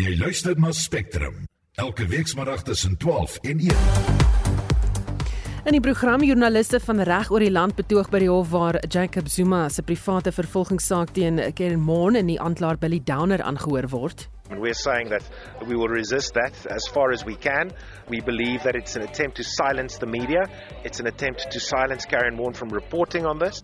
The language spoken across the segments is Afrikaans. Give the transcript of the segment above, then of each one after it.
Jy luister na Spectrum elke weekmiddag tussen 12 en 1. In die program joernaliste van reg oor die land betoog by die hof waar Jacob Zuma se private vervolgingssaak teen Karen Moon en die aanklaer Billy Downer aangehoor word. And we're saying that we will resist that as far as we can. We believe that it's an attempt to silence the media. It's an attempt to silence Karen Moore from reporting on this.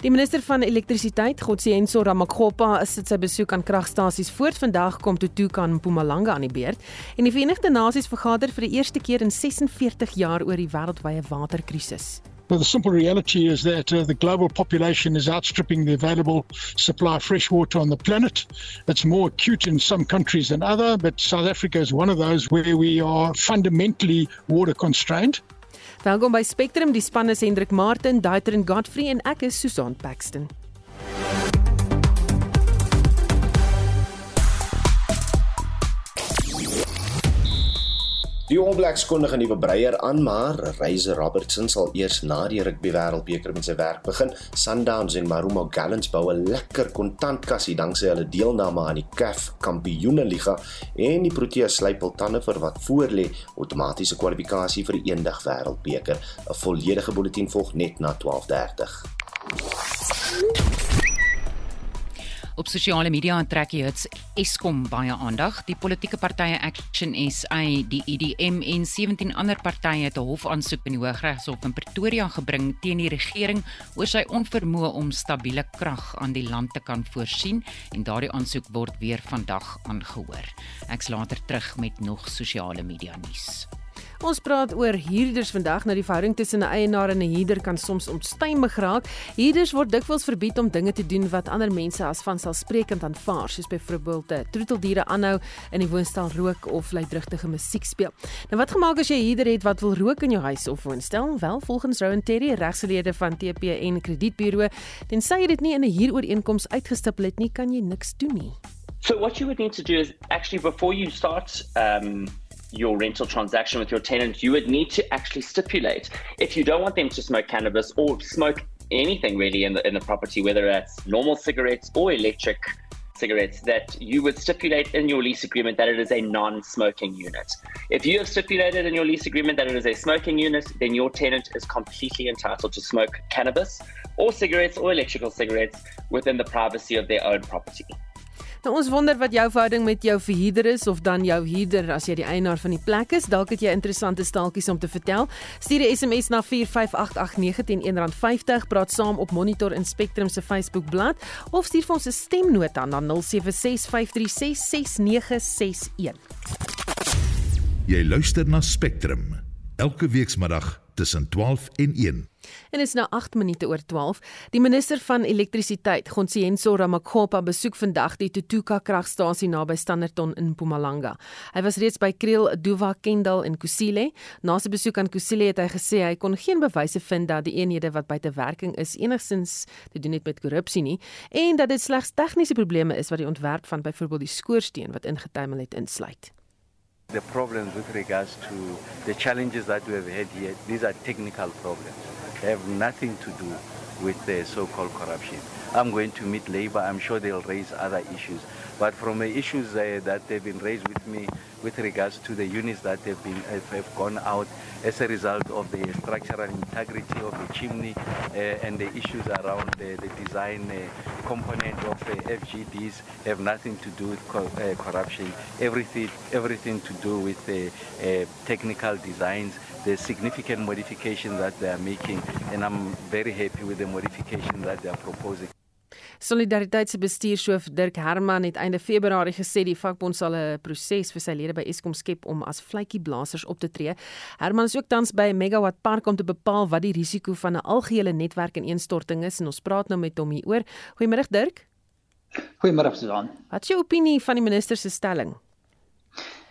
Die minister van elektrisiteit, Godsiyenso Ramakgopa, sit sy besoek aan kragstasies voort vandag kom Tutuka in Mpumalanga aan die beurt en die Verenigde Nasies vergader vir die eerste keer in 46 jaar oor die wêreldwye waterkrisis. Well, the simple reality is that uh, the global population is outstripping the available supply of fresh water on the planet. It's more acute in some countries than other, but South Africa is one of those where we are fundamentally water constrained. Welkom by Spectrum, die span is Hendrik Martin, Daiter en Godfrey en ek is Susan Paxton. Die All Blacks kondig 'n nuwe breier aan, maar Reiser Robertson sal eers na die rugby wêreldbeker met sy werk begin. Sundowns en Marumo Gallants bou 'n lekker kontantkassie danksy hulle deelname aan die CAF Kampioenligga en die Proteas slyp hul tande vir wat voorlê, outomatiese kwalifikasie vir die eendag wêreldbeker. 'n Volledige bulletin volg net na 12:30. Op sosiale media trek jy dit Eskom baie aandag. Die politieke partye Action SA, die IDM e en 17 ander partye het 'n hofaansoek by die Hooggeregshof in Pretoria gebring teen die regering oor sy onvermoë om stabiele krag aan die land te kan voorsien en daardie aansoek word weer vandag aangehoor. Ek's later terug met nog sosiale media nuus. Ons praat oor huurders vandag nou die verhouding tussen 'n eienaar en 'n huurder kan soms onstuimig raak. Huurders word dikwels verbied om dinge te doen wat ander mense as vanselfsprekend aanvaar, soos byvoorbeeld eh, troeteldiere aanhou in die woonstel rook of luidrugtige musiek speel. Nou wat gemaak as jy 'n huurder het wat wil rook in jou huis of woonstel? Wel, volgens Rowan Terry, regslede van TPN Kredietburo, tensy jy dit nie in 'n huurooreenkoms uitgestipel het nie, kan jy niks doen nie. So what you would need to do is actually before you start um your rental transaction with your tenant, you would need to actually stipulate if you don't want them to smoke cannabis or smoke anything really in the in the property, whether that's normal cigarettes or electric cigarettes, that you would stipulate in your lease agreement that it is a non-smoking unit. If you have stipulated in your lease agreement that it is a smoking unit, then your tenant is completely entitled to smoke cannabis or cigarettes or electrical cigarettes within the privacy of their own property. Nou ons wonder wat jou verhouding met jou verhuurder is of dan jou huurder as jy die eienaar van die plek is. Dalk het jy interessante staaltjies om te vertel. Stuur 'n SMS na 45889 teen R1.50. Praat saam op Monitor en Spectrum se Facebookblad of stuur vir ons 'n stemnota na 0765366961. Jy luister na Spectrum elke weekmiddag tussen 12 en 1. En is nou 8 minute oor 12. Die minister van elektrisiteit, Gonsiyenso Ramakgopa, besoek vandag die Tutuka kragstasie naby Standerton in Mpumalanga. Hy was reeds by Kriel, Duva, Kendal en Kusile. Na sy besoek aan Kusile het hy gesê hy kon geen bewyse vind dat die eenhede wat buite werking is enigsins te doen het met korrupsie nie en dat dit slegs tegniese probleme is wat die ontwerp van byvoorbeeld die skoorsteen wat ingetuimel het insluit. The problems with regards to the challenges that we have had here, these are technical problems. Have nothing to do with the so-called corruption. I'm going to meet Labour. I'm sure they'll raise other issues. But from the issues uh, that they've been raised with me with regards to the units that have been have, have gone out as a result of the structural integrity of the chimney uh, and the issues around the, the design uh, component of the FGDs have nothing to do with co uh, corruption. Everything everything to do with the uh, technical designs the significant modifications that they are making and I'm very happy with the modification that they are proposing. Solidariteit se bestuurshoof Dirk Herman het einde Februarie gesê die vakbond sal 'n proses vir sy lede by Eskom skep om as vletjieblassers op te tree. Herman is ook tans by Megawatt Park om te bepaal wat die risiko van 'n algehele netwerkineenstorting is en ons praat nou met hom hieroor. Goeiemôre Dirk. Goeiemôre Susan. Wat is jou opinie van die minister se stelling?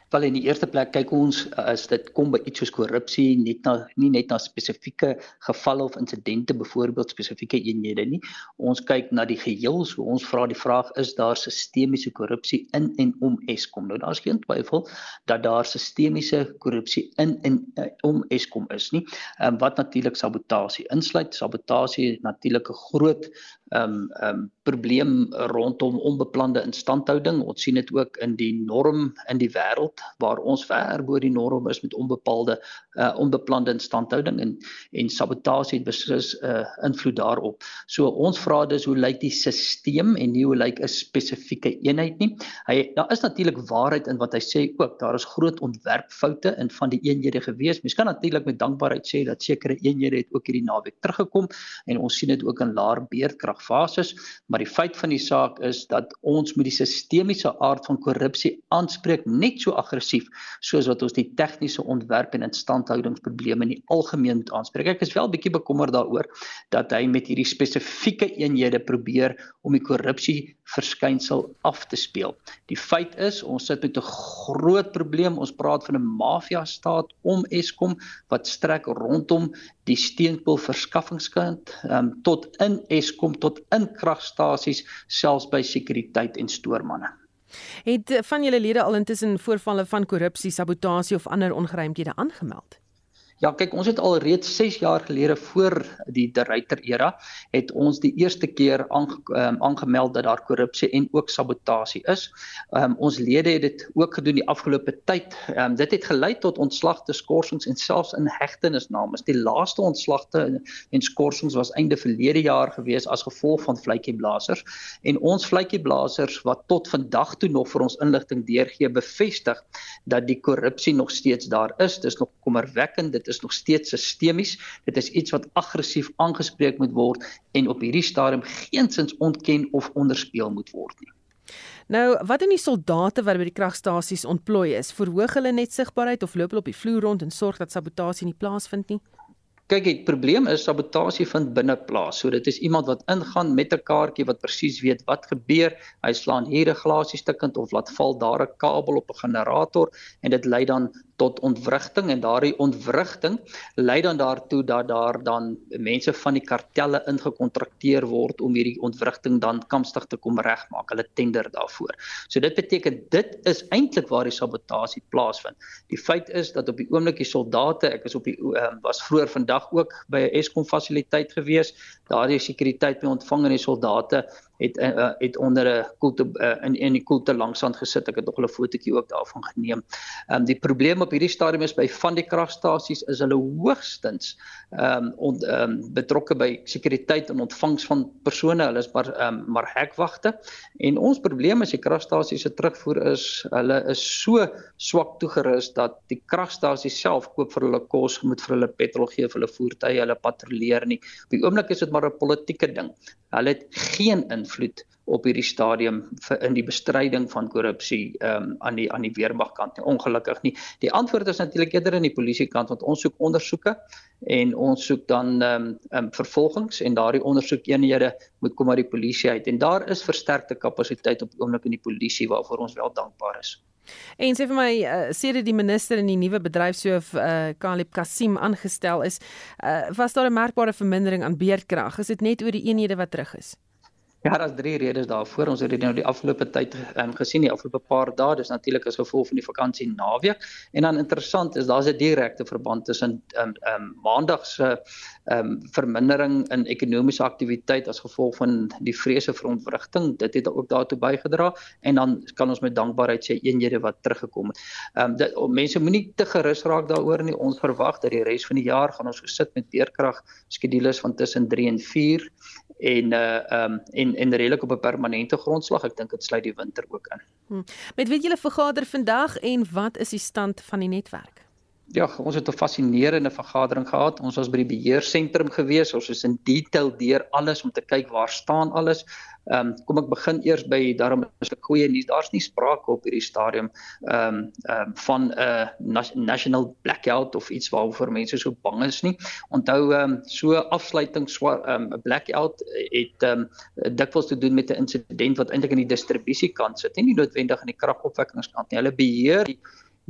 Wel in die eerste plek kyk ons as dit kom by iets soos korrupsie net na nie net na spesifieke gevalle of insidente byvoorbeeld spesifieke eenhede nie. Ons kyk na die geheel. So ons vra die vraag is daar sistemiese korrupsie in en om Eskom? Nou daar's geen twyfel dat daar sistemiese korrupsie in en uh, om Eskom is nie. Ehm um, wat natuurlik sabotasie insluit. Sabotasie natuurlik 'n groot um, ehm um, probleem rondom onbeplande instandhouding. Ons sien dit ook in die norm in die wêreld waar ons ver bo die norm is met onbepaalde uh onbeplande instandhouding en en sabotasie het beslis 'n uh, invloed daarop. So ons vra dus hoe lyk die stelsel en nie hoe lyk 'n spesifieke eenheid nie. Hy daar is natuurlik waarheid in wat hy sê ook. Daar is groot ontwerpfoute in van die eenhede gewees. Mens kan natuurlik met dankbaarheid sê dat sekere eenhede het ook hierdie naweek teruggekom en ons sien dit ook in laer beerdkragfases, maar die feit van die saak is dat ons met die sistemiese aard van korrupsie aanspreek net so aggressief soos wat ons die tegniese ontwerp en instandhoudingsprobleme in die algemeen moet aanspreek. Ek is wel bietjie bekommerd daaroor dat hy met hierdie spesifieke eenhede probeer om die korrupsie verskynsel af te speel. Die feit is ons sit met 'n groot probleem. Ons praat van 'n mafia staat om Eskom wat strek rondom die steenkool verskaffingskant um, tot in Eskom tot in kragstasies selfs by sekuriteit en stoormanne. Het van julle lede al intussen voorvalle van korrupsie, sabotasie of ander ongeruimthede aangemeld? Ja, kyk, ons het al reeds 6 jaar gelede voor die De Ruyter era het ons die eerste keer aange, um, aangemeld dat daar korrupsie en ook sabotasie is. Um, ons lede het dit ook gedoen die afgelope tyd. Um, dit het gelei tot ontslagte, skorsings en selfs in hegtenisname. Die laaste ontslagte en skorsings was einde verlede jaar gewees as gevolg van vletjieblassers en ons vletjieblassers wat tot vandag toe nog vir ons inligting deurgee bevestig dat die korrupsie nog steeds daar is. Dis nog kommerwekkend. Dit is nog steeds sistemies. Dit is iets wat aggressief aangespreek moet word en op hierdie stadium geensins ontken of onderspeel moet word nie. Nou, wat doen die soldate wat by die kragstasies ontplooi is? Verhoog hulle net sigbaarheid of loop hulle op die vloer rond en sorg dat sabotasie nie plaasvind nie? Kyk, die probleem is sabotasie vind binne plaas. So dit is iemand wat ingaan met 'n kaartjie wat presies weet wat gebeur. Hy slaan hier 'n glasie stukkend of laat val daar 'n kabel op 'n generator en dit lei dan tot ontwrigting en daardie ontwrigting lei dan daartoe dat daar dan mense van die kartelle ingekontrakteer word om hierdie ontwrigting dan kamstig te kom regmaak. Hulle tender daarvoor. So dit beteken dit is eintlik waar die sabotasie plaasvind. Die feit is dat op die oomblik die soldate, ek is op die um, was vroeër vandag ook by 'n Eskom fasiliteit gewees, daardie sekuriteit mee ontvang en die soldate het uh, het onder 'n koelte uh, in in die koelte langsand gesit. Ek het nog 'n fotootjie ook daarvan geneem. Ehm um, die probleem op hierdie stadium is by van die kragstasies is hulle hoogstens ehm um, ehm um, betrokke by sekuriteit en ontvangs van persone. Hulle is maar ehm um, maar hekwagte. En ons probleem is die kragstasies se terugvoer is hulle is so swak toegerus dat die kragstasies self koop vir hulle kos, moet vir hulle petrol gee vir hulle voertuie, hulle patrolleer nie. Op die oomblik is dit maar 'n politieke ding. Hulle het geen invloed op hierdie stadium vir in die bestryding van korrupsie um, aan die aan die weermag kant nie ongelukkig nie. Die antwoord is natuurlik eerder in die polisie kant want ons soek ondersoeke en ons soek dan ehm um, um, vervolgings en daardie ondersoekeenhede moet kom uit die polisie uit en daar is versterkte kapasiteit op oomblik in die polisie waarvoor ons wel dankbaar is. En sê vir my, uh, sê dit die minister in die nuwe bedryfshoof uh, Kalib Kasim aangestel is, uh, was daar 'n merkbare vermindering aan beerdkrag? Is dit net oor die eenhede wat terug is? Ja, daar's drie redes daarvoor. Ons het dit nou die afgelope tyd um, gesien, die afgelope paar dae, dis natuurlik as gevolg van die vakansie naweek. En dan interessant is daar's 'n direkte verband tussen ehm um, ehm um, maandag se ehm um, vermindering in ekonomiese aktiwiteit as gevolg van die vrese vir ontwrigting. Dit het ook daartoe bygedra en dan kan ons met dankbaarheid sê eenhede wat teruggekom het. Ehm um, mense moenie te gerus raak daaroor nie. Ons verwag dat die res van die jaar gaan ons gesit met beerkrag skedules van tussen 3 en 4 en uh um, en en redelik op 'n permanente grondslag. Ek dink dit sluit die winter ook in. Hmm. Met wie julle vergader vandag en wat is die stand van die netwerk? Ja, ons het 'n fascinerende vergadering gehad. Ons was by die beheersentrum gewees. Ons is in detail deur alles om te kyk waar staan alles. Ehm um, kom ek begin eers by daarom is 'n goeie nuus. Daar's nie sprake op hierdie stadium ehm um, ehm um, van 'n uh, national blackout of iets waaroor mense so bang is nie. Onthou ehm um, so afsluiting swaar ehm um, 'n blackout het ehm um, dikwels te doen met 'n insident wat eintlik in die distribusiekant sit, nie noodwendig aan die kragopwekkingskant nie. Hulle beheer die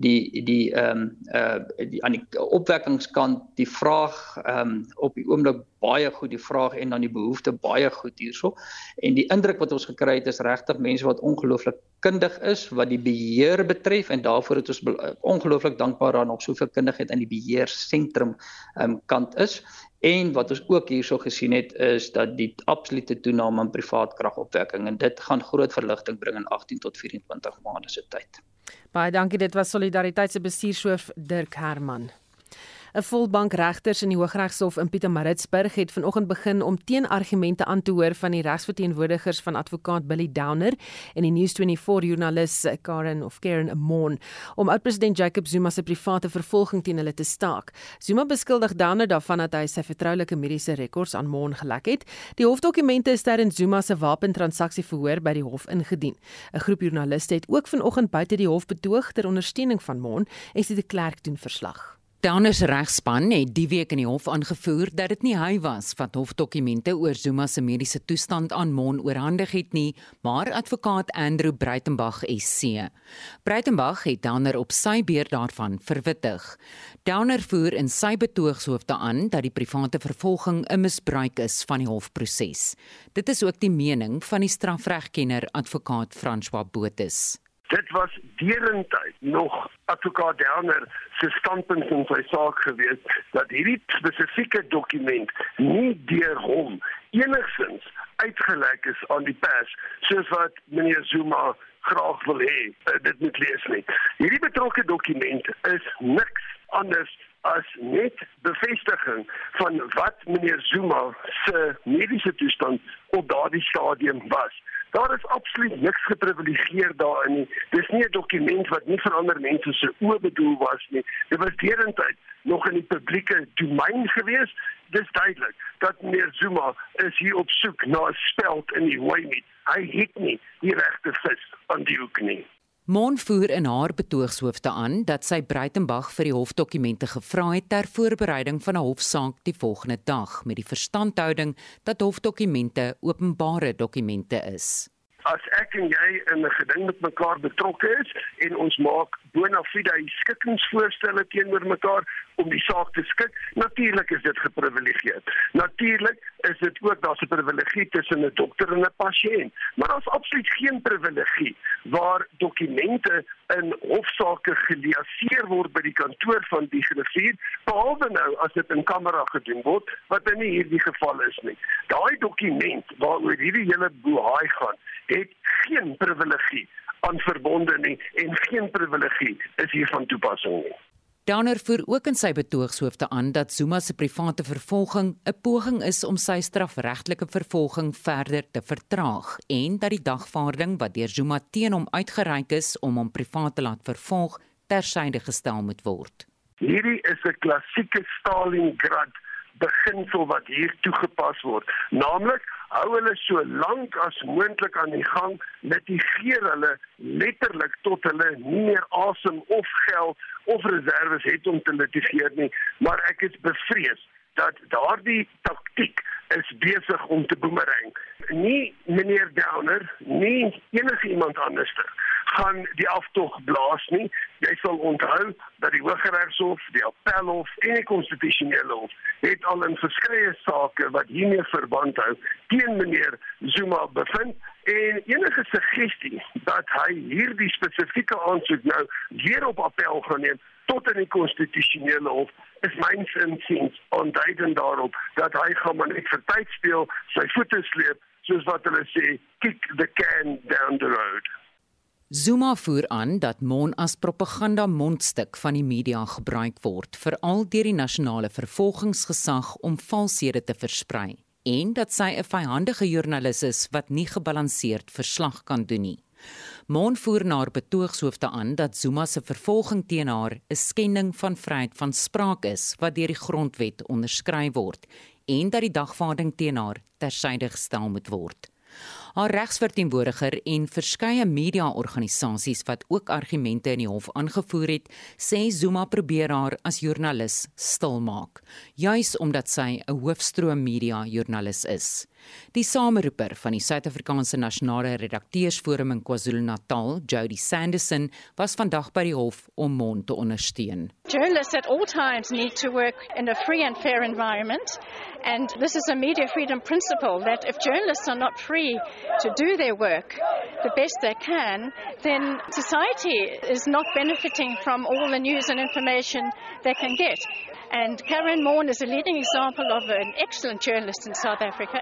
die die ehm um, uh die, aan die opwekkingskant die vraag ehm um, op die oomblik baie goed die vraag en dan die behoefte baie goed hierso en die indruk wat ons gekry het is regtig mense wat ongelooflik kundig is wat die beheer betref en daarvoor het ons ongelooflik dankbaar dat nog soveel kundigheid in die beheer sentrum um, kant is en wat ons ook hierso gesien het is dat die absolute toename in privaat kragopwekking en dit gaan groot verligting bring in 18 tot 24 maande se tyd. Baie dankie dit was solidariteit se bestuurshoof Dirk Herman. 'n Volbank regters in die Hooggeregshof in Pietermaritzburg het vanoggend begin om teenargumente aan te hoor van die regsverteenwoordigers van advokaat Billy Downer en die News24 joernalis Karen of Karen Amon om oud-president Jacob Zuma se private vervolging teen hulle te staak. Zuma beskuldig Downer daarvan dat hy sy vertroulike mediese rekords aan Mon gelek het. Die hofdokumente is terwyl Zuma se wapentransaksie verhoor by die hof ingedien. 'n Groep joernaliste het ook vanoggend buite die hof betoog ter ondersteuning van Mon en sy de Klerk doen verslag. Downer's regspan het die week in die hof aangevoer dat dit nie hy was wat hofdokumente oor Zuma se mediese toestand aan Mon oorhandig het nie, maar advokaat Andrew Breitenberg SC. Breitenberg het Downer op sy beurt daarvan verwittig. Downer voer in sy betoogshoofde aan dat die private vervolging 'n misbruik is van die hofproses. Dit is ook die mening van die strafregkenner advokaat François Botha. Dit was derentyd nog advokaat Downer se standpunt in sy saak gewees dat hierdie spesifieke dokument nie deur hom enigsins uitgelek is aan die pers soos wat meneer Zuma graag wil hê uh, dit moet lees nie. Hierdie betrokke dokument is niks anders as net bevestiging van wat meneer Zuma se mediese toestand op daardie stadium was. Daar is absoluut niks geprivilegeer daarin nie. Dis nie 'n dokument wat nie vir ander mense se oë bedoel was nie. Dit was derentyd nog in die publieke domein gewees. Dis duidelik dat meneer Zuma is hier op soek na 'n speld in die hooi nie. Hy het nie die regte vis aan die hoek nie. Mon voer in haar betoogshoofde aan dat sy Breitenberg vir die hofdokumente gevra het ter voorbereiding van 'n hofsaak die volgende dag met die verstandhouding dat hofdokumente openbare dokumente is. As ek en jy in 'n geding met mekaar betrokke is en ons maak bona fide skikkingsvoorstelle teenoor mekaar, om die saak te skik. Natuurlik is dit geprivilegeerd. Natuurlik is dit ook daar's 'n privilegie tussen 'n dokter en 'n pasiënt, maar daar's absoluut geen privilegie waar dokumente in hofsaake geleaseer word by die kantoor van die griffier, behalwe nou as dit in kamera gedoen word, wat nie hierdie geval is nie. Daai dokument waaroor hierdie hele bohaai gaan, het geen privilegie aan verbonde nie en geen privilegie is hier van toepassing nie. Downer voer ook in sy betoogshoofde aan dat Zuma se private vervolging 'n poging is om sy strafregtelike vervolging verder te vertraag en dat die dagvaarding wat deur Zuma teen hom uitgereik is om hom privaat te laat vervolg tersyde gestel moet word. Hierdie is 'n klassieke Stalingrad beginsel wat hier toegepas word, naamlik hou hulle so lank as moontlik aan die gang litigeer hulle letterlik tot hulle nie meer asem of geld of reserves het om te litigeer nie. Maar ek is bevrees dat daardie taktik is besig om te boemerang nie meneer Downer nie enige iemand anders gaan die aftog blaas nie. Jy sal onthou dat die Hooggeregshof, die Appelhof en die Konstitusionele Hof het al in verskeie sake wat hiermee verband hou teen meneer Zuma bevind en enige suggestie dat hy hierdie spesifieke aansoek nou weer op appel gaan neem tot in die konstitusionele hof is myns insiens onduidend daarop dat hy gaan maar net vir tyd speel, sy voete sleep soos wat hulle sê, kick the can down the road. Zuma voer aan dat Mon as propaganda mondstuk van die media gebruik word veral deur die nasionale vervolgingsgesag om valshede te versprei en dat sy 'n vyhandige joernalis is wat nie gebalanseerd verslag kan doen nie. Mon voer na haar betoogshoofde aan dat Zuma se vervolging teen haar 'n skending van vryheid van spraak is wat deur die grondwet onderskryf word en dat die dagvaarding teen haar tersyde gestel moet word. Haar regsverteenwoordiger en verskeie media-organisasies wat ook argumente in die hof aangevoer het, sê Zuma probeer haar as joernalis stilmaak, juis omdat sy 'n hoofstroom media-joernalis is. Die sameroeper van die Suid-Afrikaanse Nasionale Redakteursforum in KwaZulu-Natal, Jody Sanderson, was vandag by die hof om Mon te ondersteun. Journalists at all times need to work in a free and fair environment. And this is a media freedom principle that if journalists are not free to do their work the best they can, then society is not benefiting from all the news and information they can get. And Karen Morn is a leading example of an excellent journalist in South Africa.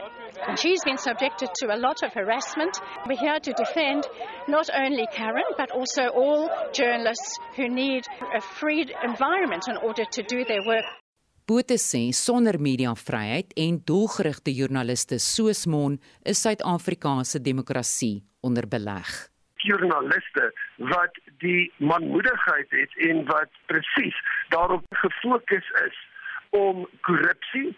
And she's been subjected to a lot of harassment. We're here to defend not only Karen, but also all journalists who need a free environment in order to do their work. Bote sê sonder mediavryheid en doelgerigte joernaliste soos Mon is Suid-Afrika se demokrasie onder beleg. Journaliste wat die manmoedigheid het en wat presies daarop gefokus is om korrupsie,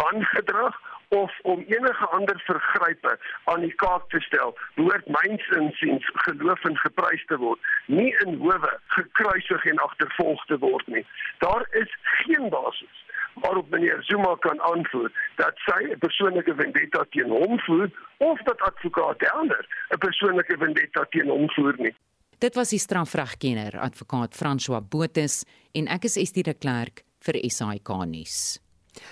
wangedrag of om enige ander vergrype aan die kaak te stel, behoort myns insiens geloof en geprys te word, nie in howe gekruisig en agtervolg te word nie. Daar is geen basis waarop meneer Zuma kan antwoord dat sy 'n persoonlike vendetta teen hom voer of dat advokaat Delner 'n persoonlike vendetta teen hom voer nie. Dit was die strafregkenner advokaat François Botes en ek is Estie de Klerk vir SAK nuus.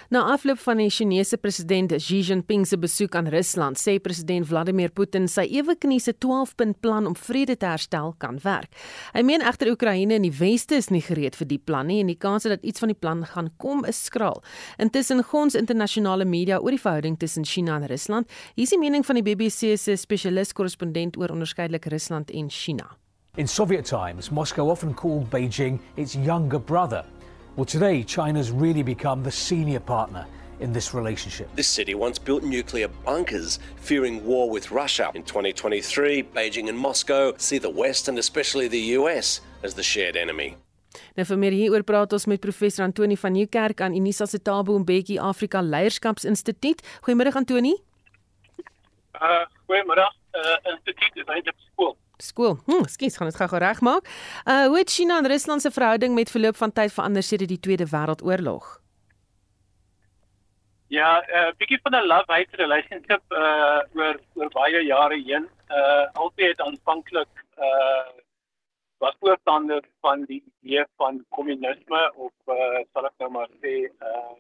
Na afloop van die Chinese president Xi Jinping se besoek aan Rusland, sê president Vladimir Putin sy eweknieë 12-punt plan om vrede te herstel kan werk. Hy meen egter Oekraïne en die Weste is nie gereed vir die plan nie en die kans dat iets van die plan gaan kom is skraal. Intussen gons internasionale media oor die verhouding tussen China en Rusland. Hier is die mening van die BBC se spesialis-korrespondent oor onderskeidelik Rusland en China. In Soviet times, Moscow often called Beijing its younger brother. Well, today, China's really become the senior partner in this relationship. This city once built nuclear bunkers, fearing war with Russia. In 2023, Beijing and Moscow see the West and especially the US as the shared enemy. Nou vir meer hieroor praat ons met professor Antoni van Nieuwkerk aan Unisa se Tabo Mbeki Afrika Leierskapsinstituut. Goeiemôre Antoni. Uh goeiemôre. Uh instituut is eintlik skool skool. Hm, skus, gaan dit gou regmaak. Uh hoe het China en Rusland se verhouding met verloop van tyd verander sedert die Tweede Wêreldoorlog? Ja, 'n uh, bietjie van 'n love-hate relationship uh oor oor baie jare heen. Uh altyd aanvanklik uh was voorstander van die idee van kommunisme of uh sal ek nou maar sê uh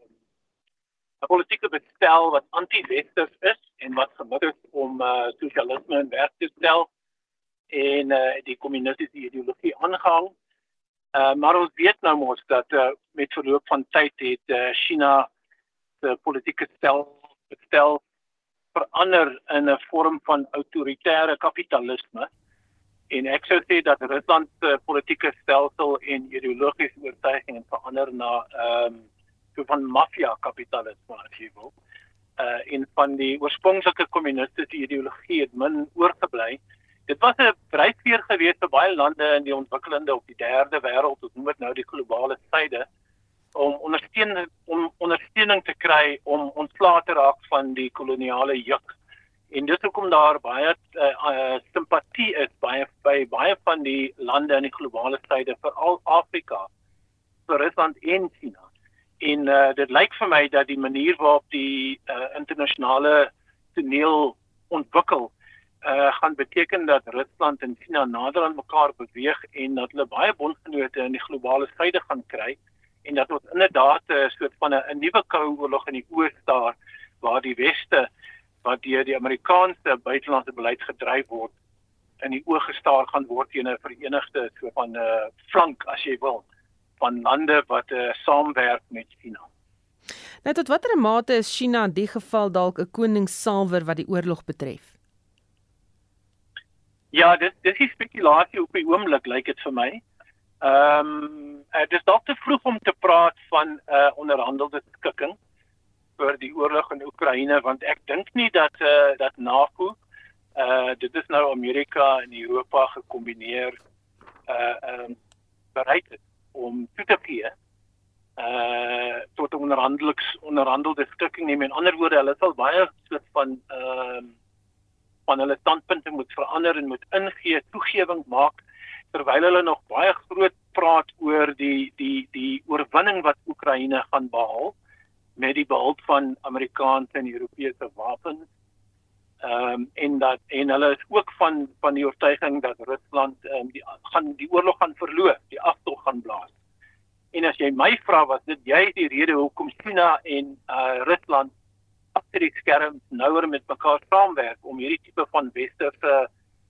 'n politieke bestel wat anti-westers is en wat gemik is om uh sosialisme in werk te stel en uh, die kommunistiese ideologie aangehang. Uh, maar ons weet nou mos dat uh, met verloop van tyd het uh, China se politieke stel stel verander in 'n vorm van autoritaire kapitalisme. En ek sou sê dat Rusland se politieke stelsel en ideologiese oortuiging verander na ehm um, so van maffia kapitalisme as jy wil. Uh in van die oorspronklike kommunistiese ideologie het min oorgebly dit was 'n dryfveer geweest vir baie lande in die ontwikkelende of die derde wêreld, ons noem dit nou die globale suide om ondersteuning om ondersteuning te kry om ontslae te raak van die koloniale juk. En dis hoekom daar baie uh, uh, simpatie is baie by baie van die lande in die globale suide, veral Afrika, vir Rusland en China. En uh, dit lyk vir my dat die manier waarop die uh, internasionale toneel ontwikkel uh, gaan beteken dat Rusland en China nader aan mekaar beweeg en dat hulle baie bondgenote in die globale suide gaan kry en dat ons inderdaad 'n uh, soort van 'n nuwe koue oorlog in die oos staar waar die weste wat deur die Amerikaanse buitelandse beleid gedryf word in die oog gestaar gaan word teen 'n verenigde so van 'n uh, flank as jy wil van lande wat uh, saamwerk met China. Nou tot watter mate is China in die geval dalk 'n koningssalwer wat die oorlog betref? Ja, dit dis is spekulasie op die oomblik lyk dit vir my. Ehm um, dit is dalk te vroeg om te praat van 'n uh, onderhandelde skikking vir die oorlog in Oekraïne want ek dink nie dat eh uh, dat NAVO eh uh, dit is nou Amerika en Europa gekombineer eh uh, ehm um, bereid is om toe te gee eh uh, tot 'n onderhandeliks onderhandelde skikking nie. Met ander woorde, hulle sal baie soort van ehm um, van hulle standpunte moet verander en moet ingee, toegewing maak terwyl hulle nog baie groot praat oor die die die oorwinning wat Oekraïne gaan behaal met die behulp van Amerikaanse en Europese wapens. Ehm um, en dat en hulle is ook van van die oortuiging dat Rusland ehm um, die gaan die oorlog gaan verloor, die aftog gaan blaas. En as jy my vra was dit jy die rede hoekom China en uh Rusland agter die skerm nouer met mekaar saamwerk om hierdie tipe van westerse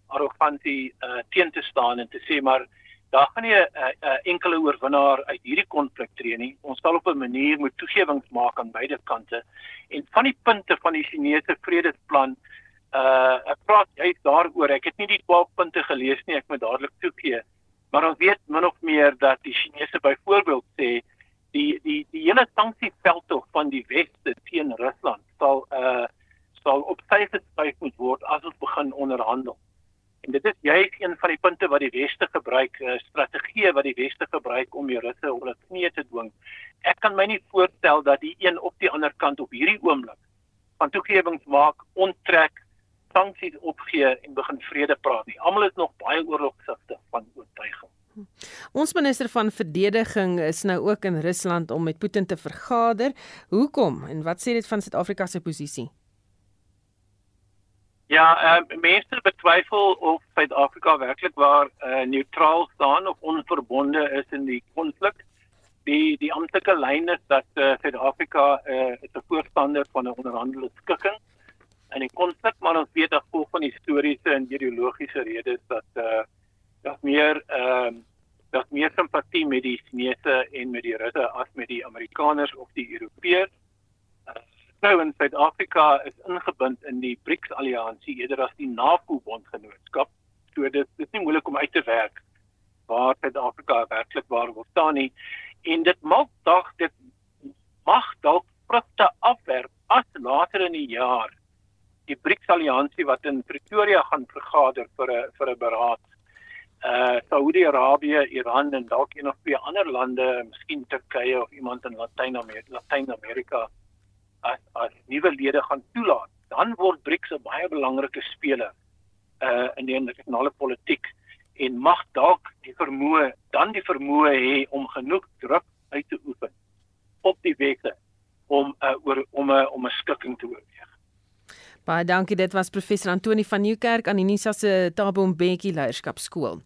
arrogansie uh teen te staan en te sê maar daar gaan nie 'n uh, uh, enkele oorwinnaar uit hierdie konflik tree nie. Ons sal op 'n manier moet toegewings maak aan beide kante. En van die punte van die Chinese vredesplan uh ek praat juist daaroor. Ek het nie die 12 punte gelees nie, ek moet dadelik toegee. Maar ons weet min of meer dat die Chinese byvoorbeeld sê die die die hele sanksieveldtog van die weste teen Rusland sal uh sal op sy gespuis moet word as ons begin onderhandel. En dit is juist een van die punte wat die weste gebruik, uh, strategieë wat die weste gebruik om die Russe op hulle knieë te dwing. Ek kan my nie voorstel dat die een op die ander kant op hierdie oomblik van toegewings maak, onttrek, sanksies opgee en begin vrede praat nie. Almal is nog baie oorlogsugtig van oortuiging. Ons minister van verdediging is nou ook in Rusland om met Putin te vergader. Hoekom en wat sê dit van Suid-Afrika se posisie? Ja, uh, mense betwyfel of Suid-Afrika werklik waar uh, neutraal staan of onverbonde is in die konflik. Die die amptelike lyn is dat uh, Suid-Afrika uh, 'n voorstander van 'n onderhandelende skikking in die konflik, maar ons weet dat volgens van historiese en ideologiese redes dat uh, dat meer ehm uh, dat meer simpatie met die Chinese en met die Russe as met die Amerikaners of die Europeërs. Uh, nou in Suid-Afrika is ingebind in die BRICS-alliansie eerder as die NAVO-bondgenootskap. So dit is nie moeilik om uit te werk waar Suid-Afrika werklik waar wil staan nie. En dit maak dalk dit mag dalk vrugte afwerp as later in die jaar die BRICS-alliansie wat in Pretoria gaan vergader vir 'n vir 'n beraad uh Saudi-Arabië, Iran en dalk een of twee ander lande, miskien Turkye of iemand in Latyn-Amerika, Latyn-Amerika as as nuwe lede gaan toelaat, dan word BRICS 'n baie belangrike speler uh in die internasionale politiek en mag dalk die vermoë dan die vermoë hê om genoeg druk uit te oefen op die wette om uh, oor om 'n om 'n skikking te oorweeg. Baie dankie. Dit was professor Antoni van Nieuwkerk aan Unisa se Thabo Mbeki Leierskapskool.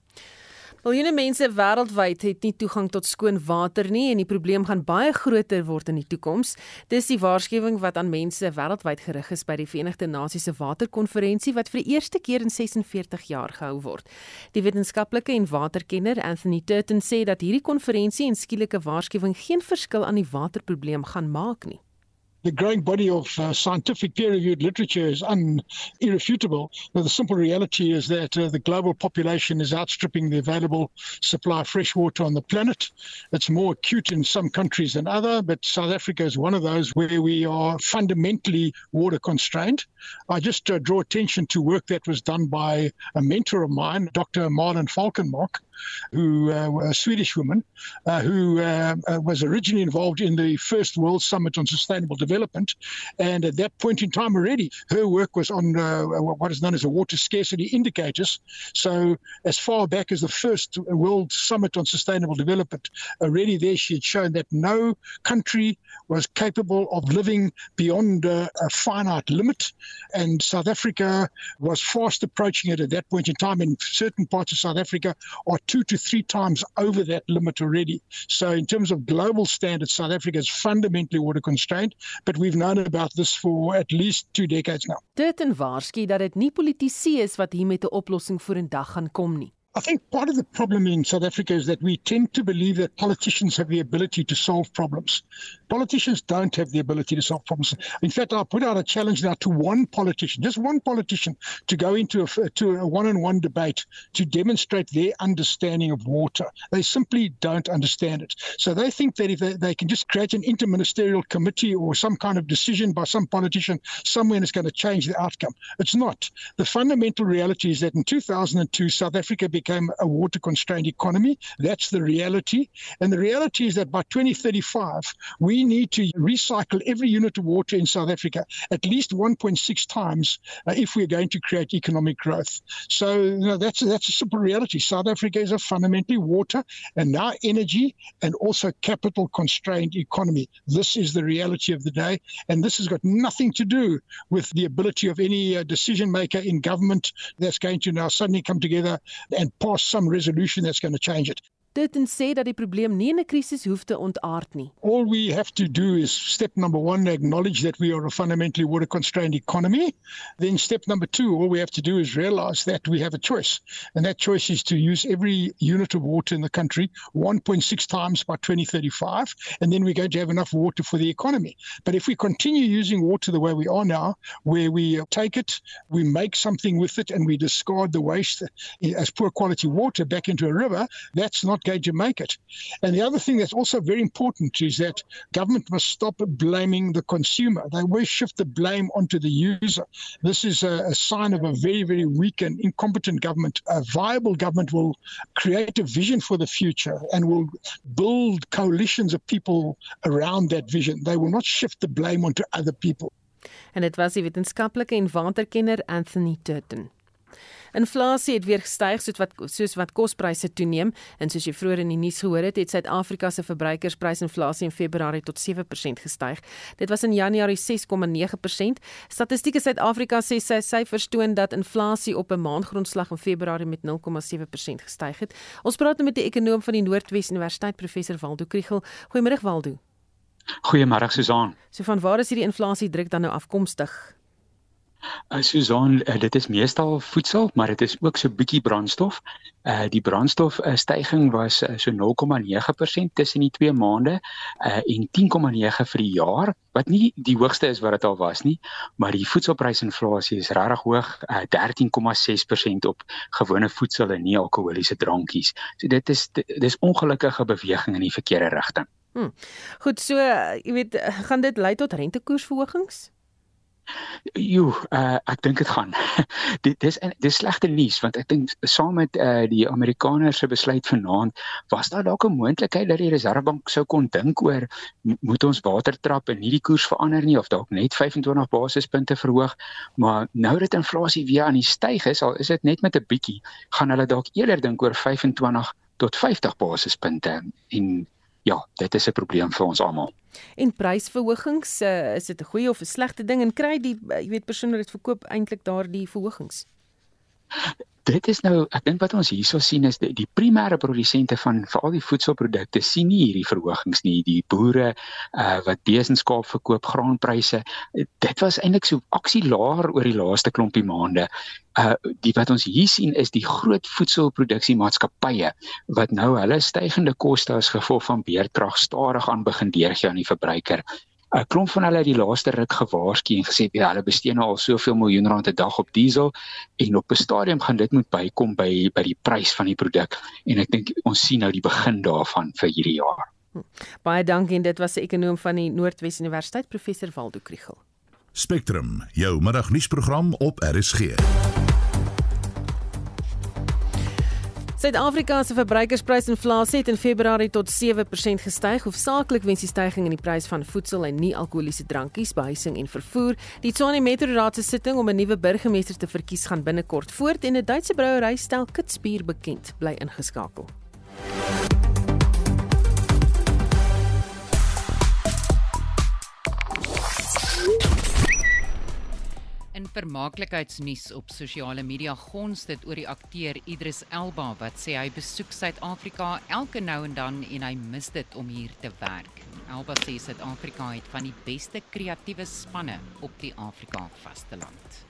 Miljoene mense wêreldwyd het nie toegang tot skoon water nie en die probleem gaan baie groter word in die toekoms. Dis die waarskuwing wat aan mense wêreldwyd gerig is by die Verenigde Nasies se waterkonferensie wat vir die eerste keer in 46 jaar gehou word. Die wetenskaplike en waterkenner Anthony Turton sê dat hierdie konferensie en skielike waarskuwing geen verskil aan die waterprobleem gaan maak nie. The growing body of uh, scientific peer-reviewed literature is un- irrefutable. But the simple reality is that uh, the global population is outstripping the available supply of fresh water on the planet. It's more acute in some countries than other, but South Africa is one of those where we are fundamentally water constrained. I just uh, draw attention to work that was done by a mentor of mine, Dr. Marlon Falkenmark, who uh, a Swedish woman uh, who uh, uh, was originally involved in the first World Summit on Sustainable Development, and at that point in time already, her work was on uh, what is known as a water scarcity indicators. So as far back as the first World Summit on Sustainable Development, already there she had shown that no country was capable of living beyond a finite limit, and South Africa was fast approaching it at that point in time. In certain parts of South Africa, are two to three times over that limit already. So, in terms of global standards, South Africa is fundamentally water constrained, but we've known about this for at least two decades now. Dit en waarsku dat dit nie politici is wat hier met 'n oplossing vorendag gaan kom nie. I think part of the problem in South Africa is that we tend to believe that politicians have the ability to solve problems. Politicians don't have the ability to solve problems. In fact, I put out a challenge now to one politician, just one politician, to go into a, to a one-on-one debate to demonstrate their understanding of water. They simply don't understand it. So they think that if they, they can just create an interministerial committee or some kind of decision by some politician somewhere is going to change the outcome. It's not. The fundamental reality is that in 2002, South Africa became a water constrained economy. That's the reality. And the reality is that by 2035, we need to recycle every unit of water in South Africa at least 1.6 times uh, if we're going to create economic growth. So you know, that's, that's a simple reality. South Africa is a fundamentally water and now energy and also capital constrained economy. This is the reality of the day. And this has got nothing to do with the ability of any uh, decision maker in government that's going to now suddenly come together and pass some resolution that's going to change it. Dit en sê dat die probleem nie 'n krisis te ontaard nie. All we have to do is step number 1 acknowledge that we are a fundamentally water constrained economy. Then step number 2 all we have to do is realize that we have a choice and that choice is to use every unit of water in the country 1.6 times by 2035 and then we're going to have enough water for the economy. But if we continue using water the way we are now where we take it, we make something with it and we discard the waste as poor quality water back into a river, that's not going to make it. And the other thing that's also very important is that government must stop blaming the consumer. They always shift the blame onto the user. This is a, a sign of a very, very weak and incompetent government. A viable government will create a vision for the future and will build coalitions of people around that vision. They will not shift the blame onto other people. En dit was die wetenskaplike en waterkenner Anthony Turton. Inflasie het weer gestyg soos wat soos wat kospryse toeneem en soos jy vroeër in die nuus gehoor het, het Suid-Afrika se verbruikersprysinflasie in Februarie tot 7% gestyg. Dit was in Januarie 6,9%. Statistieke Suid-Afrika sê sy syfers toon dat inflasie op 'n maandgrondslag in Februarie met 0,7% gestyg het. Ons praat nou met die ekonom van die Noordwes Universiteit professor Waldo Kriel. Goeiemôre Waldo. Goeiemôre Susan. So van waar is hierdie inflasie druk dan nou afkomstig? Uh, Susan, uh, dit is meestal voedsel, maar dit is ook so bietjie brandstof. Uh die brandstof uh, styging was uh, so 0,9% tussen die twee maande uh en 10,9 vir die jaar, wat nie die hoogste is wat dit al was nie, maar die voedselprysinflasie is regtig hoog, uh 13,6% op gewone voedsel en nie alkoholiese drankies. So dit is dis ongelukkige beweging in die verkeerde rigting. Hm. Goed, so jy weet, gaan dit lei tot rentekoersverhogings? Jo, uh, ek dink dit gaan. dit dis dis slegte nuus want ek dink saam met uh, die Amerikaners se besluit vanaand was daar dalk 'n moontlikheid dat die Reservebank sou kon dink oor moet ons watertrap en nie die koers verander nie of dalk net 25 basispunte verhoog, maar nou dat inflasie weer aan die styg is, al is dit net met 'n bietjie, gaan hulle dalk eerder dink oor 25 tot 50 basispunte en ja, dit is 'n probleem vir ons almal. En prysverhogings, uh, is dit 'n goeie of 'n slegte ding en kry die uh, jy weet persone wat dit verkoop eintlik daardie verhogings? Dit is nou ek dink wat ons hierso sien is die, die primêre produsente van veral die voedselprodukte sien nie hierdie verhogings nie. Die boere uh, wat besenskaap verkoop graanpryse dit was eintlik so aksie laer oor die laaste klompie maande. Uh die wat ons hier sien is die groot voedselproduksiemaatskappye wat nou hulle stygende koste as gevolg van beerkrag stadig aan begin deurgee aan die verbruiker 'n klomp van hulle het die laaste ruk gewaarsku en gesê ja, hulle bestee nou al soveel miljoen rand per dag op diesel en op 'n stadium gaan dit moet bykom by by die prys van die produk en ek dink ons sien nou die begin daarvan vir hierdie jaar. Hm. Baie dankie en dit was 'n ekonom van die Noordwes Universiteit professor Waldo Kriel. Spectrum, jou middagnuusprogram op RSG. Suid-Afrika se verbruikersprysinflasie het in Februarie tot 7% gestyg, hoofsaaklik weens die stygings in die prys van voedsel en nie-alkoholiese drankies, behuising en vervoer. Die Tshwane Metro Raad se sitting om 'n nuwe burgemeester te verkies gaan binnekort voort en 'n Duitse brouery stel Kitsbier bekend, bly ingeskakel. In vermaaklikheidsnuus op sosiale media gons dit oor die akteur Idris Elba wat sê hy besoek Suid-Afrika elke nou en dan en hy mis dit om hier te werk. Elba sê Suid-Afrika het van die beste kreatiewe spanne op die Afrika vasteland.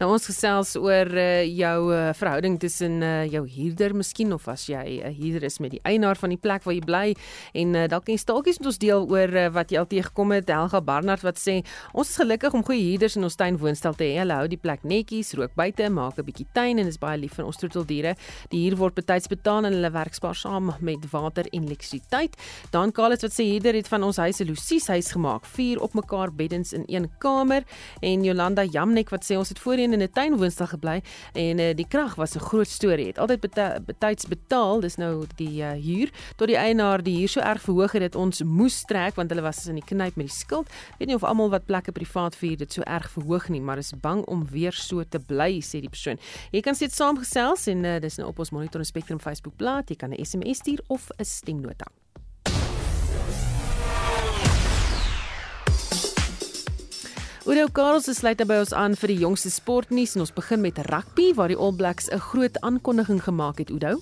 Nou ons gesels oor uh, jou uh, verhouding tussen uh, jou huurder miskien of as jy 'n uh, huurder is met die eienaar van die plek waar jy bly en uh, dalk kan jy staaltjies met ons deel oor uh, wat jy al teëgekom het Helga Barnard wat sê ons is gelukkig om goeie huurders in ons tuin woonstel te hê. Hulle hou die plek netjies, rook buite, maak 'n bietjie tuin en is baie lief vir ons troeteldiere. Die huur word betyds betaal en hulle werk spaarsaam met water en elektrisiteit. Dan Carlos wat sê huurder het van ons huis 'n Lucies huis gemaak, vier op mekaar beddens in een kamer en Jolanda Jamnek wat sê ons het voorheen in 'n tuinwoonstel gebly en uh, die krag was 'n groot storie. Het altyd betyds betaal, dis nou die uh, huur tot die eienaar die huur so erg verhoog het dat ons moes trek want hulle was in die knyp met die skuld. Weet nie of almal wat plekke privaat vir dit so erg verhoog nie, maar is bang om weer so te bly, sê die persoon. Jy kan steeds saamgesels en uh, dis nou op ons Monitor Spectrum Facebook bladsy. Jy kan 'n SMS stuur of 'n stemnota. Oudo Karls is sluit by ons aan vir die jongste sportnuus en ons begin met rugby waar die All Blacks 'n groot aankondiging gemaak het, Oudo.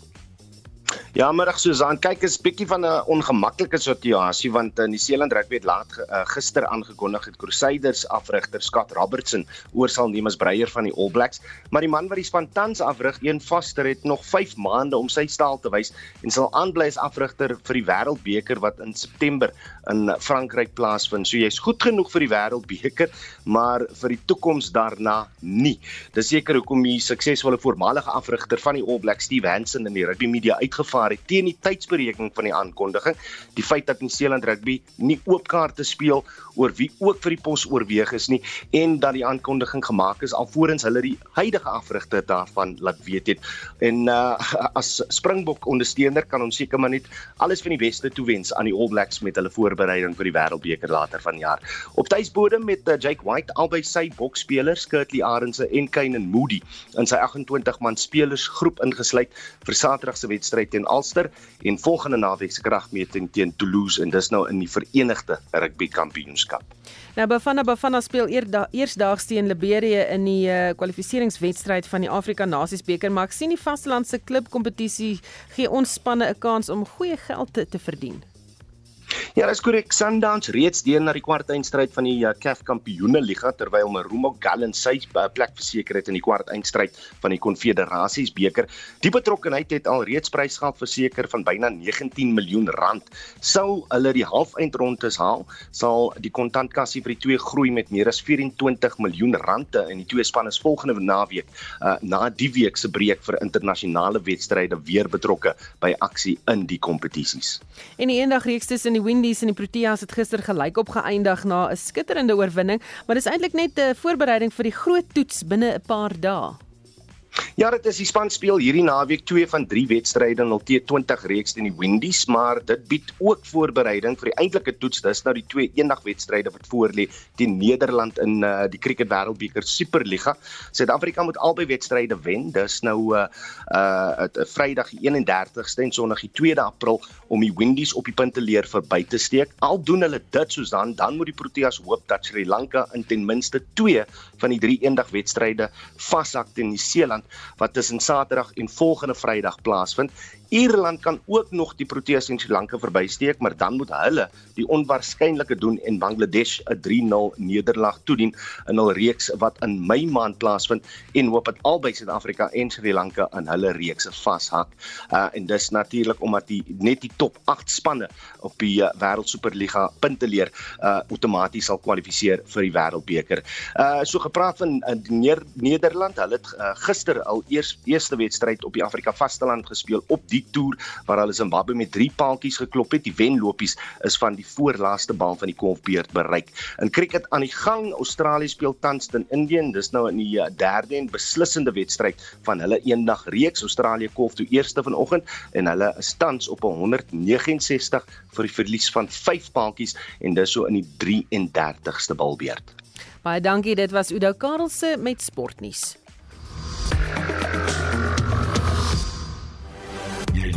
Ja, middag Susan. Kyk, is bietjie van 'n ongemaklike situasie want in die Seeland Rugby het laat uh, gister aangekondig het Crusaders afrigter Scott Robertson oor sal neem as breier van die All Blacks, maar die man wat die span tans afrig, een vaster het nog 5 maande om sy staal te wys en sal aanbly as afrigter vir die Wêreldbeker wat in September in Frankryk plaasvind. So jy's goed genoeg vir die Wêreldbeker, maar vir die toekoms daarna nie. Dis seker hoekom die suksesvolle voormalige afrigter van die All Blacks, Steve Hansen in die rugby media uitgevaar het teen die tydsberekening van die aankondiging, die feit dat Nieu-Seeland rugby nie oop kaarte speel oor wie ook vir die pos oorweeg is nie en dat die aankondiging gemaak is alvorens hulle die huidige afrigter daarvan laat weet het. En uh as Springbok ondersteuner kan ons seker maar net alles van die beste toewens aan die All Blacks met hulle voorbereiding vir die Wêreldbeker later vanjaar. Op tuisbodem met uh, Jake White albei sy boksspelers, Kurtley Arendse en Kane Moody in sy 28 man spelersgroep ingesluit vir Saterdag se wedstryd teen Ulster en volgende naweek se kragmeting teen Toulouse en dis nou in die Verenigde Rugby Kampioenskap. Nou Bafana Bafana speel eersdaags teen Liberia in die uh, kwalifikasiewedstryd van die Afrika Nasies beker, maar ek sien die vastelandse klub kompetisie gee ons spanne 'n kans om goeie geld te, te verdien. Ja, dis korrek. Sundowns reeds deur na die kwartfinale van die uh, CAF Kampioene Liga terwyl Marumo Gallants sy uh, plek verseker het in die kwartfinale van die Konfederasies beker. Die betrokkenheid het al reeds prysgeld verseker van byna 19 miljoen rand. Sou hulle die halfeindrondes haal, sal die kontantkassie vir die twee groei met meer as 24 miljoen rande en die twee spanne is volgende naweek uh, na die week se breek vir internasionale wedstryde weer betrokke by aksie in die kompetisies. En die eendag reeks tussen die Windies en die Proteas het gister gelyk op geëindig na 'n skitterende oorwinning, maar dis eintlik net 'n voorbereiding vir die groot toets binne 'n paar dae. Ja, dit is die span speel hierdie naweek 2 van 3 wedstryde in hul T20 reeks teen die Windies, maar dit bied ook voorbereiding vir die eintlike toets. Dis nou die twee eendagwedstryde wat voorlê teen Nederland in uh, die Cricket Wêreldbeker Superliga. Suid-Afrika moet albei wedstryde wen. Dis nou uh, uh, Vrydag die 31ste en Sondag die 2de April om die Windies op die punte leer verby te steek. Al doen hulle dit soos dan, dan moet die Proteas hoop dat Sri Lanka in ten minste 2 van die 3 eendagwedstryde vashak teen Nieu-Seeland wat tussen Saterdag en volgende Vrydag plaasvind Ierland kan ook nog die Proteas en Sri Lanka verbysteek, maar dan moet hulle die onwaarskynlike doen en Bangladesh 'n 3-0 nederlaag toedien in hul reeks wat in Mei maand plaasvind en hoop dat albei Suid-Afrika en Sri Lanka aan hulle reekse vashak. Uh en dis natuurlik omdat die net die top 8 spanne op die uh, Wêreldsuperliga punte leer uh outomaties sal kwalifiseer vir die Wêreldbeker. Uh so gepraat van uh, Nederland, hulle het uh, gister al eers eerste wedstryd op die Afrika vasteland gespeel op die toer waar hulle Zimbabwe met 3 paaltjies geklop het. Die wenlopies is van die voorlaaste bal van die kolfbeurt bereik. In cricket aan die gang, Australië speel tans teen Indië. Dis nou in die eh, derde en beslissende wedstryd van hulle eendag reeks. Australië kolf toe eerste vanoggend en hulle is tans op 169 vir die verlies van 5 paaltjies en dis so in die 33ste balbeurt. Baie dankie, dit was Udo Karelse met sportnuus.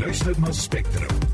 luister na Spectrum.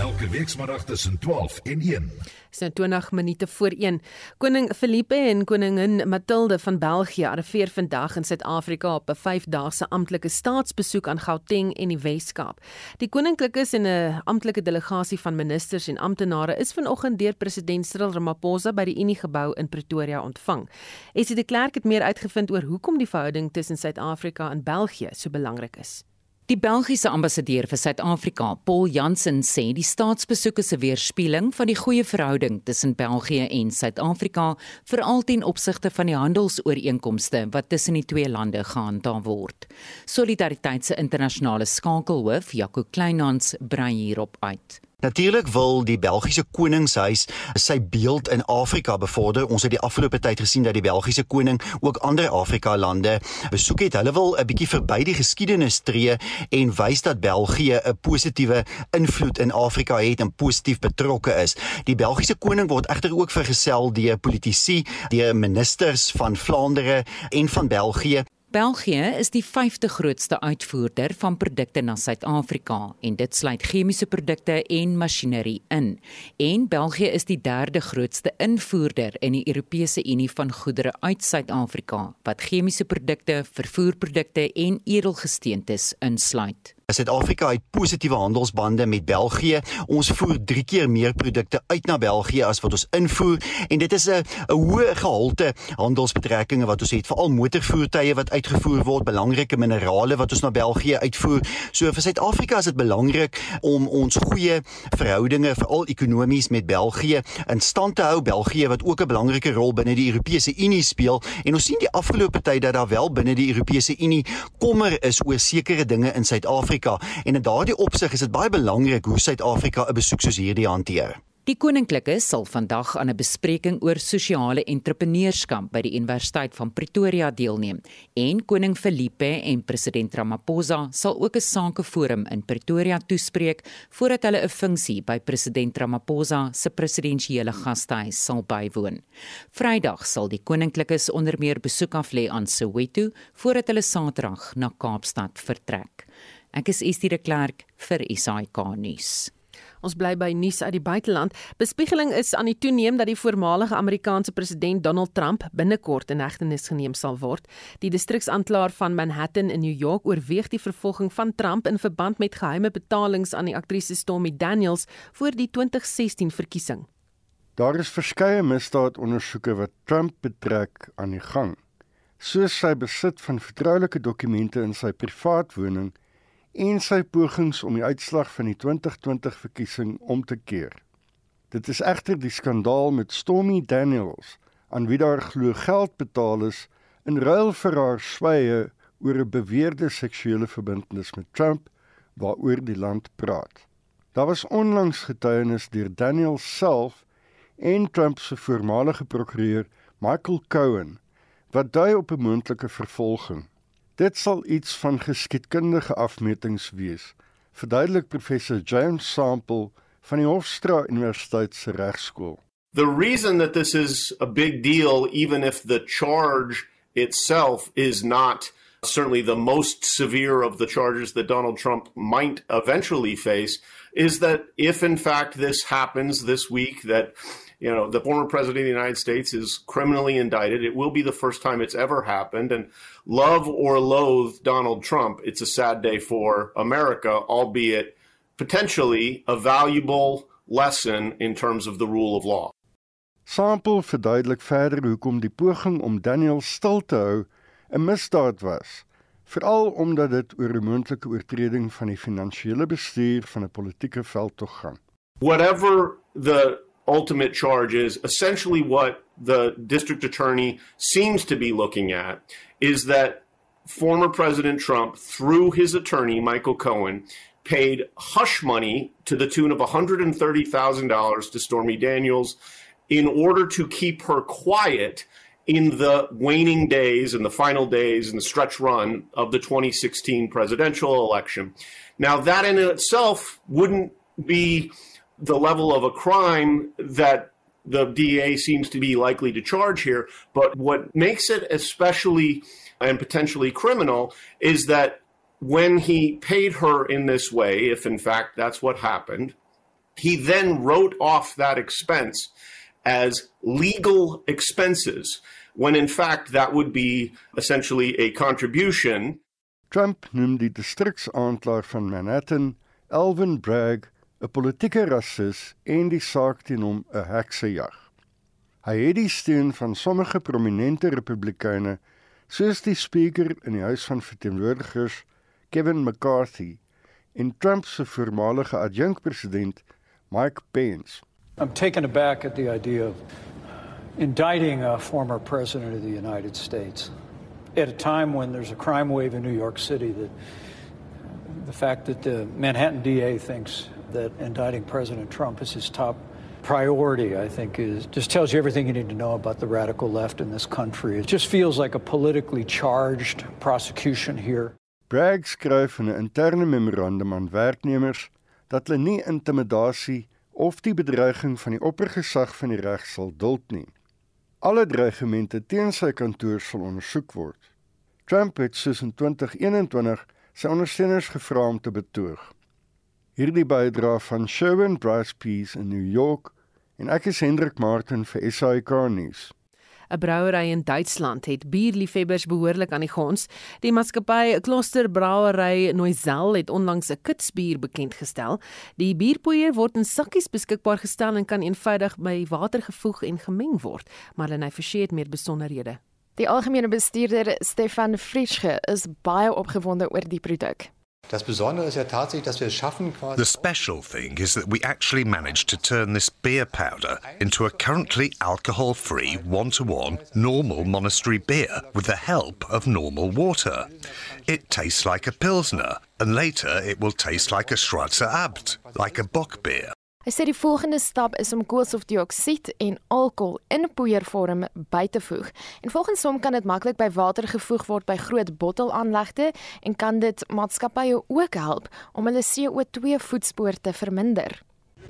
Elke weekmiddag tussen 12 en 1. Dis 20 minute voor 1. Koning Filippe en koningin Mathilde van België arriveer vandag in Suid-Afrika op 'n 5-daagse amptelike staatsbesoek aan Gauteng en die Wes-Kaap. Die koninklikes en 'n amptelike delegasie van ministers en amptenare is vanoggend deur president Cyril Ramaphosa by die Uniegebou in Pretoria ontvang. Esie de Klerk het meer uitgevind oor hoekom die verhouding tussen Suid-Afrika en België so belangrik is. Die Belgiese ambassadeur vir Suid-Afrika, Paul Jansen, sê die staatsbesoek is 'n weerspieëling van die goeie verhouding tussen België en Suid-Afrika, veral ten opsigte van die handelsooreenkomste wat tussen die twee lande gehandhaaf word. Solidariteit se internasionale skakelhoof, Jaco Kleinhans, brei hierop uit. Natuurlik wil die Belgiese koningshuis sy beeld in Afrika bevorder. Ons het die afgelope tyd gesien dat die Belgiese koning ook ander Afrika lande besoek het. Hulle wil 'n bietjie verby die geskiedenis tree en wys dat België 'n positiewe invloed in Afrika het en positief betrokke is. Die Belgiese koning word egter ook vergesel deur politici, deur ministers van Vlaandere en van België. België is die 5de grootste uitvoerder van produkte na Suid-Afrika en dit sluit chemiese produkte en masjinerie in. En België is die derde grootste invoerder in die Europese Unie van goedere uit Suid-Afrika wat chemiese produkte, vervoerprodukte en edelgesteentes insluit. Suid-Afrika het positiewe handelsbande met België. Ons voer 3 keer meer produkte uit na België as wat ons invoer en dit is 'n 'n hoë gehalte handelsbetrekkinge wat ons het, veral motorvoertuie wat uitgevoer word, belangrike minerale wat ons na België uitvoer. So vir Suid-Afrika is dit belangrik om ons goeie verhoudinge veral ekonomies met België in stand te hou. België wat ook 'n belangrike rol binne die Europese Unie speel en ons sien die afgelope tyd dat daar wel binne die Europese Unie kommer is oor sekere dinge in Suid-Afrika Suid-Afrika en in daardie opsig is dit baie belangrik hoe Suid-Afrika 'n besoek soos hierdie hanteer. Die koninklike sal vandag aan 'n bespreking oor sosiale entrepreneurskap by die Universiteit van Pretoria deelneem en koning Felipe en president Ramaphosa sal ook 'n sakeforum in Pretoria toespreek voordat hulle 'n funksie by president Ramaphosa se presidensiële gastehuis sal bywoon. Vrydag sal die koninklikes onder meer besoek af lê aan Soweto voordat hulle Saterdag na Kaapstad vertrek. Ek is Estie de Klerk vir SAK nuus. Ons bly by nuus uit die buiteland. Bespiegeling is aan die toeneem dat die voormalige Amerikaanse president Donald Trump binnekort in hegtenis geneem sal word. Die distriksaanklaer van Manhattan in New York oorweeg die vervolging van Trump in verband met geheime betalings aan die aktrise Stormy Daniels voor die 2016 verkiesing. Daar is verskeie misdaadondersoeke wat Trump betrek aan die gang, soos sy besit van vertroulike dokumente in sy privaat woning en sy pogings om die uitslag van die 2020 verkiesing om te keer. Dit is egter die skandaal met Stormy Daniels aan wie daar glo geld betaal is in ruil vir haar sweye oor 'n beweerde seksuele verbintenis met Trump waaroor die land praat. Daar was onlangs getuienis deur Daniels self en Trump se voormalige prokureur Michael Cohen wat dui op 'n moontlike vervolging. Dit sal iets van geskiedkundige afmetings wees, verduidelik professor James Sample van die Hofstra Universiteit se regskool. The reason that this is a big deal even if the charge itself is not certainly the most severe of the charges that Donald Trump might eventually face is that if in fact this happens this week that you know, the former president of the United States is criminally indicted. It will be the first time it's ever happened. And love or loathe Donald Trump, it's a sad day for America, albeit potentially a valuable lesson in terms of the rule of law. Sample verduidelik verder hoekom die poging om Daniel stil te hou 'n misdaad was, veral omdat dit oor 'n moontlike oortreding van die finansiële bestuur van 'n politieke veldtog gaan. Whatever the ultimate charge is essentially what the district attorney seems to be looking at is that former President Trump, through his attorney, Michael Cohen, paid hush money to the tune of $130,000 to Stormy Daniels in order to keep her quiet in the waning days and the final days and the stretch run of the 2016 presidential election. Now, that in itself wouldn't be the level of a crime that the DA seems to be likely to charge here. But what makes it especially and potentially criminal is that when he paid her in this way, if in fact that's what happened, he then wrote off that expense as legal expenses, when in fact that would be essentially a contribution. Trump noemde die distriksaanklaer van Manhattan, Alvin Bragg, 'n politieke rasis en die saak teen hom 'n heksejag. Hy het die steun van sommige prominente Republikeine, soos die spreker in die Huis van Verteenwoordigers, Kevin McCarthy, en Trump se voormalige adjunkpresident, Mike Pence. I'm taken aback at the idea of indicting a former president of the United States at a time when there's a crime wave in New York City that the fact that the Manhattan DA thinks that indicting President Trump is his top priority, I think, is just tells you everything you need to know about the radical left in this country. It just feels like a politically charged prosecution here. Bragg skryf in 'n interne memorandum aan werknemers dat hulle nie intimidasie of die bedreiging van die oppergesag van die reg sal duld nie. Alle dreigemente teen sy kantoor sal ondersoek word. Trump het soos in 2021 sy ondersteuners gevra om te betoog. Hierdie bydra van Sherwin Bryce Peace in New York en ek is Hendrik Martin vir SAK nuus. 'n Brouery in Duitsland het bierliefhebbers behoorlik aan die gons. Die maatskappy Kloster Brouwery Noisel het onlangs 'n kitsbier bekend gestel. Die bierpoeier word in sakkies beskikbaar gestel en kan eenvoudig by water gevoeg en gemeng word. Marlene Forsie het meer besonderhede. Die algemene bestuurder Stefan Frischke is baie opgewonde oor die produk. The special thing is that we actually managed to turn this beer powder into a currently alcohol-free one-to-one normal monastery beer with the help of normal water. It tastes like a pilsner and later it will taste like a Schwarzer Abt, like a bock beer. Hy sê die volgende stap is om koolstofdioksied en alkohol in poeiervorm by te voeg. En volgens hom kan dit maklik by water gevoeg word by groot bottelaanlegte en kan dit maatskappye ook help om hulle CO2 voetspoor te verminder.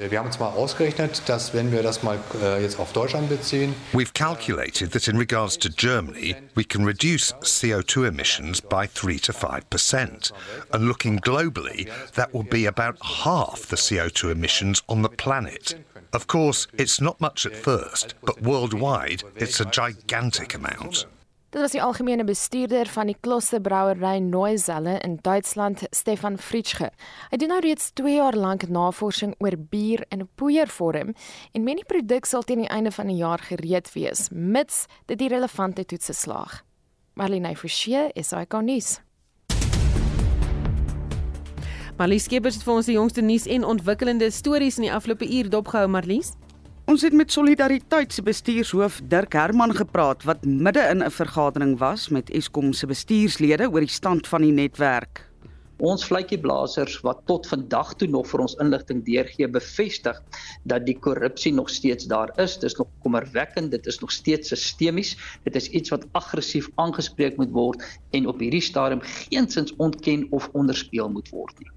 Äh, wir haben uns ausgerechnet, dass wenn wir das mal äh, jetzt auf Deutschland beziehen, we've calculated that in regards to Germany, we can reduce CO2 emissions by 3 to 5%. And looking globally, that will be about half the CO2 emissions on the planet. Of course, it's not much at first, but worldwide, it's a gigantic amount. Dit was die algemene bestuurder van die Klosterbrouery Noiselle in Duitsland, Stefan Fritzsche. Hy doen nou reeds 2 jaar lank navorsing oor bier in poeiervorm en menie produk sal teen die einde van die jaar gereed wees, mits dit die relevante toetse slaag. Marlene Forsie, SAK nuus. Marlies Skeepers het vir ons die jongste nuus en ontwikkelende stories in die afgelope uur dopgehou, Marlies. Ons het met Solidariteit se bestuurshoof Dirk Herman gepraat wat midde in 'n vergadering was met Eskom se bestuurslede oor die stand van die netwerk. Ons vletjieblassers wat tot vandag toe nog vir ons inligting deurgee bevestig dat die korrupsie nog steeds daar is. Dis nog kommerwekkend, dit is nog steeds sistemies. Dit is iets wat aggressief aangespreek moet word en op hierdie stadium geensins ontken of onderspeel moet word nie.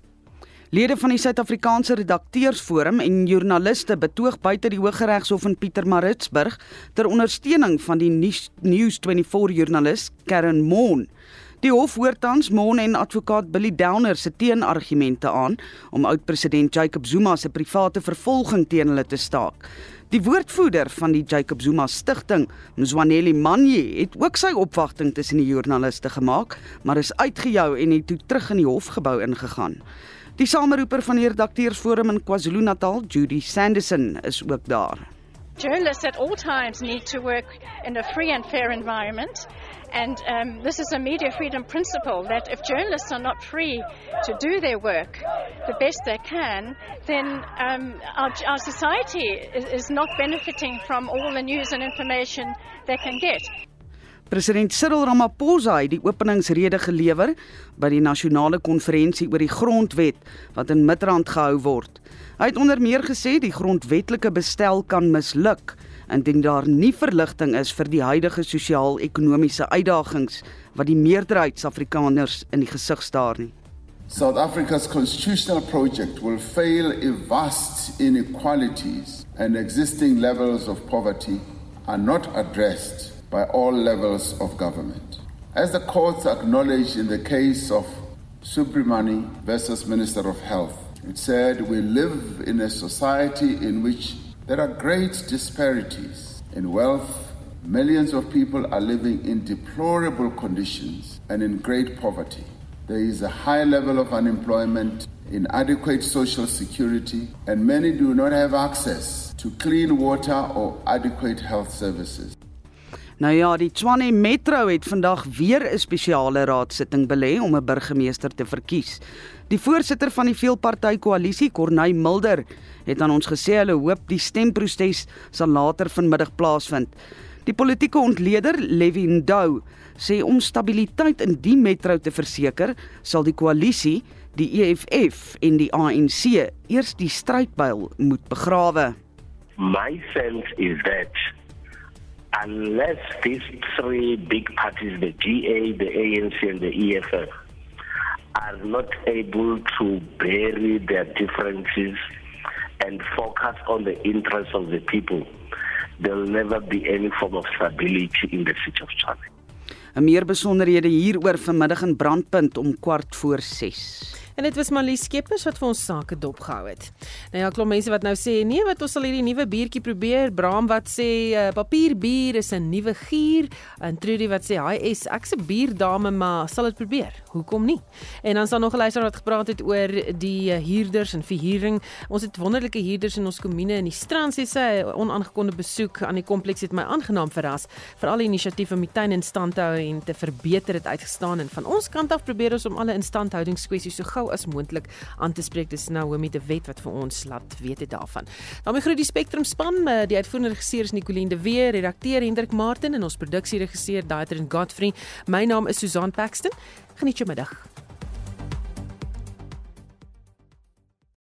Lede van die Suid-Afrikaanse Redakteursforum en joernaliste betoog buite die Hooggeregshof in Pietermaritzburg ter ondersteuning van die News24 joernalis Karen Moon. Die hof hoor tans Moon en advokaat Billy Downer se teenargumente aan om oud-president Jacob Zuma se private vervolging teen hulle te staak. Die woordvoerder van die Jacob Zuma stigting, Mzwaneli Manye, het ook sy opwagting tussen die joernaliste gemaak, maar is uitgejou en het toe terug in die hofgebou ingegaan. Die sameroeper van die redakteursforum in KwaZulu-Natal, Judy Sanderson, is ook daar. Journalists at all times need to work in a free and fair environment. And um, this is a media freedom principle that if journalists are not free to do their work the best they can, then um, our, our society is, is not benefiting from all the news and information they can get. President Cyril Ramaphosa het die openingsrede gelewer by die nasionale konferensie oor die grondwet wat in Midrand gehou word. Hy het onder meer gesê die grondwetlike bestel kan misluk indien daar nie verligting is vir die huidige sosiaal-ekonomiese uitdagings wat die meerderheid Suid-Afrikaners in die gesig staar nie. South Africa's constitutional project will fail if vast inequalities and existing levels of poverty are not addressed by all levels of government. As the courts acknowledged in the case of Subramani versus Minister of Health, it said we live in a society in which there are great disparities in wealth. Millions of people are living in deplorable conditions and in great poverty. There is a high level of unemployment, inadequate social security, and many do not have access to clean water or adequate health services. Nou ja, die Tshwane Metro het vandag weer 'n spesiale raadsitting belê om 'n burgemeester te verkies. Die voorsitter van die veelparty koalisie, Corneil Mulder, het aan ons gesê hulle hoop die stemproses sal later vanmiddag plaasvind. Die politieke ontleder, Levin Dou, sê om stabiliteit in die metro te verseker, sal die koalisie die EFF en die ANC eers die strydbuil moet begrawe. My sense is that unless these three big parties, the GA, the ANC, and the EFF, are not able to bury their differences and focus on the interests of the people, there'll never be any form of stability in the city of China. En meer besonderhede hieroor vanmiddag in Brandpunt om kwart voor 6. En dit was Marlies Skeepers wat vir ons sake dopgehou het. Nou ja, klop mense wat nou sê nee, wat ons sal hierdie nuwe biertjie probeer. Braam wat sê uh, papierbier is 'n nuwe gier. En Trudy wat sê hy is ek's 'n bierdame, maar sal dit probeer. Hoekom nie? En dan is daar nog 'n luisteraar wat gepraat het oor die uh, huurders en verhuuring. Ons het wonderlike huurders in ons kommune in die strand sê sy onaangekonde besoek aan die kompleks het my aangenaam verras. Veral die inisiatief om die tuin in stand te hou en te verbeter het uitgestaan en van ons kant af probeer ons om alle instandhoudingskwessies so gou as moontlik aan te spreek. Dis Naomi de Wet wat vir ons laat weet het daarvan. Dan groet die Spectrum span, eh, die uitvoerende regisseur is Nicoline de Weer, redakteur Hendrik Martin en ons produksieregisseur Daitrin Godfrey. My naam is Susan Paxton. Geniet jou middag.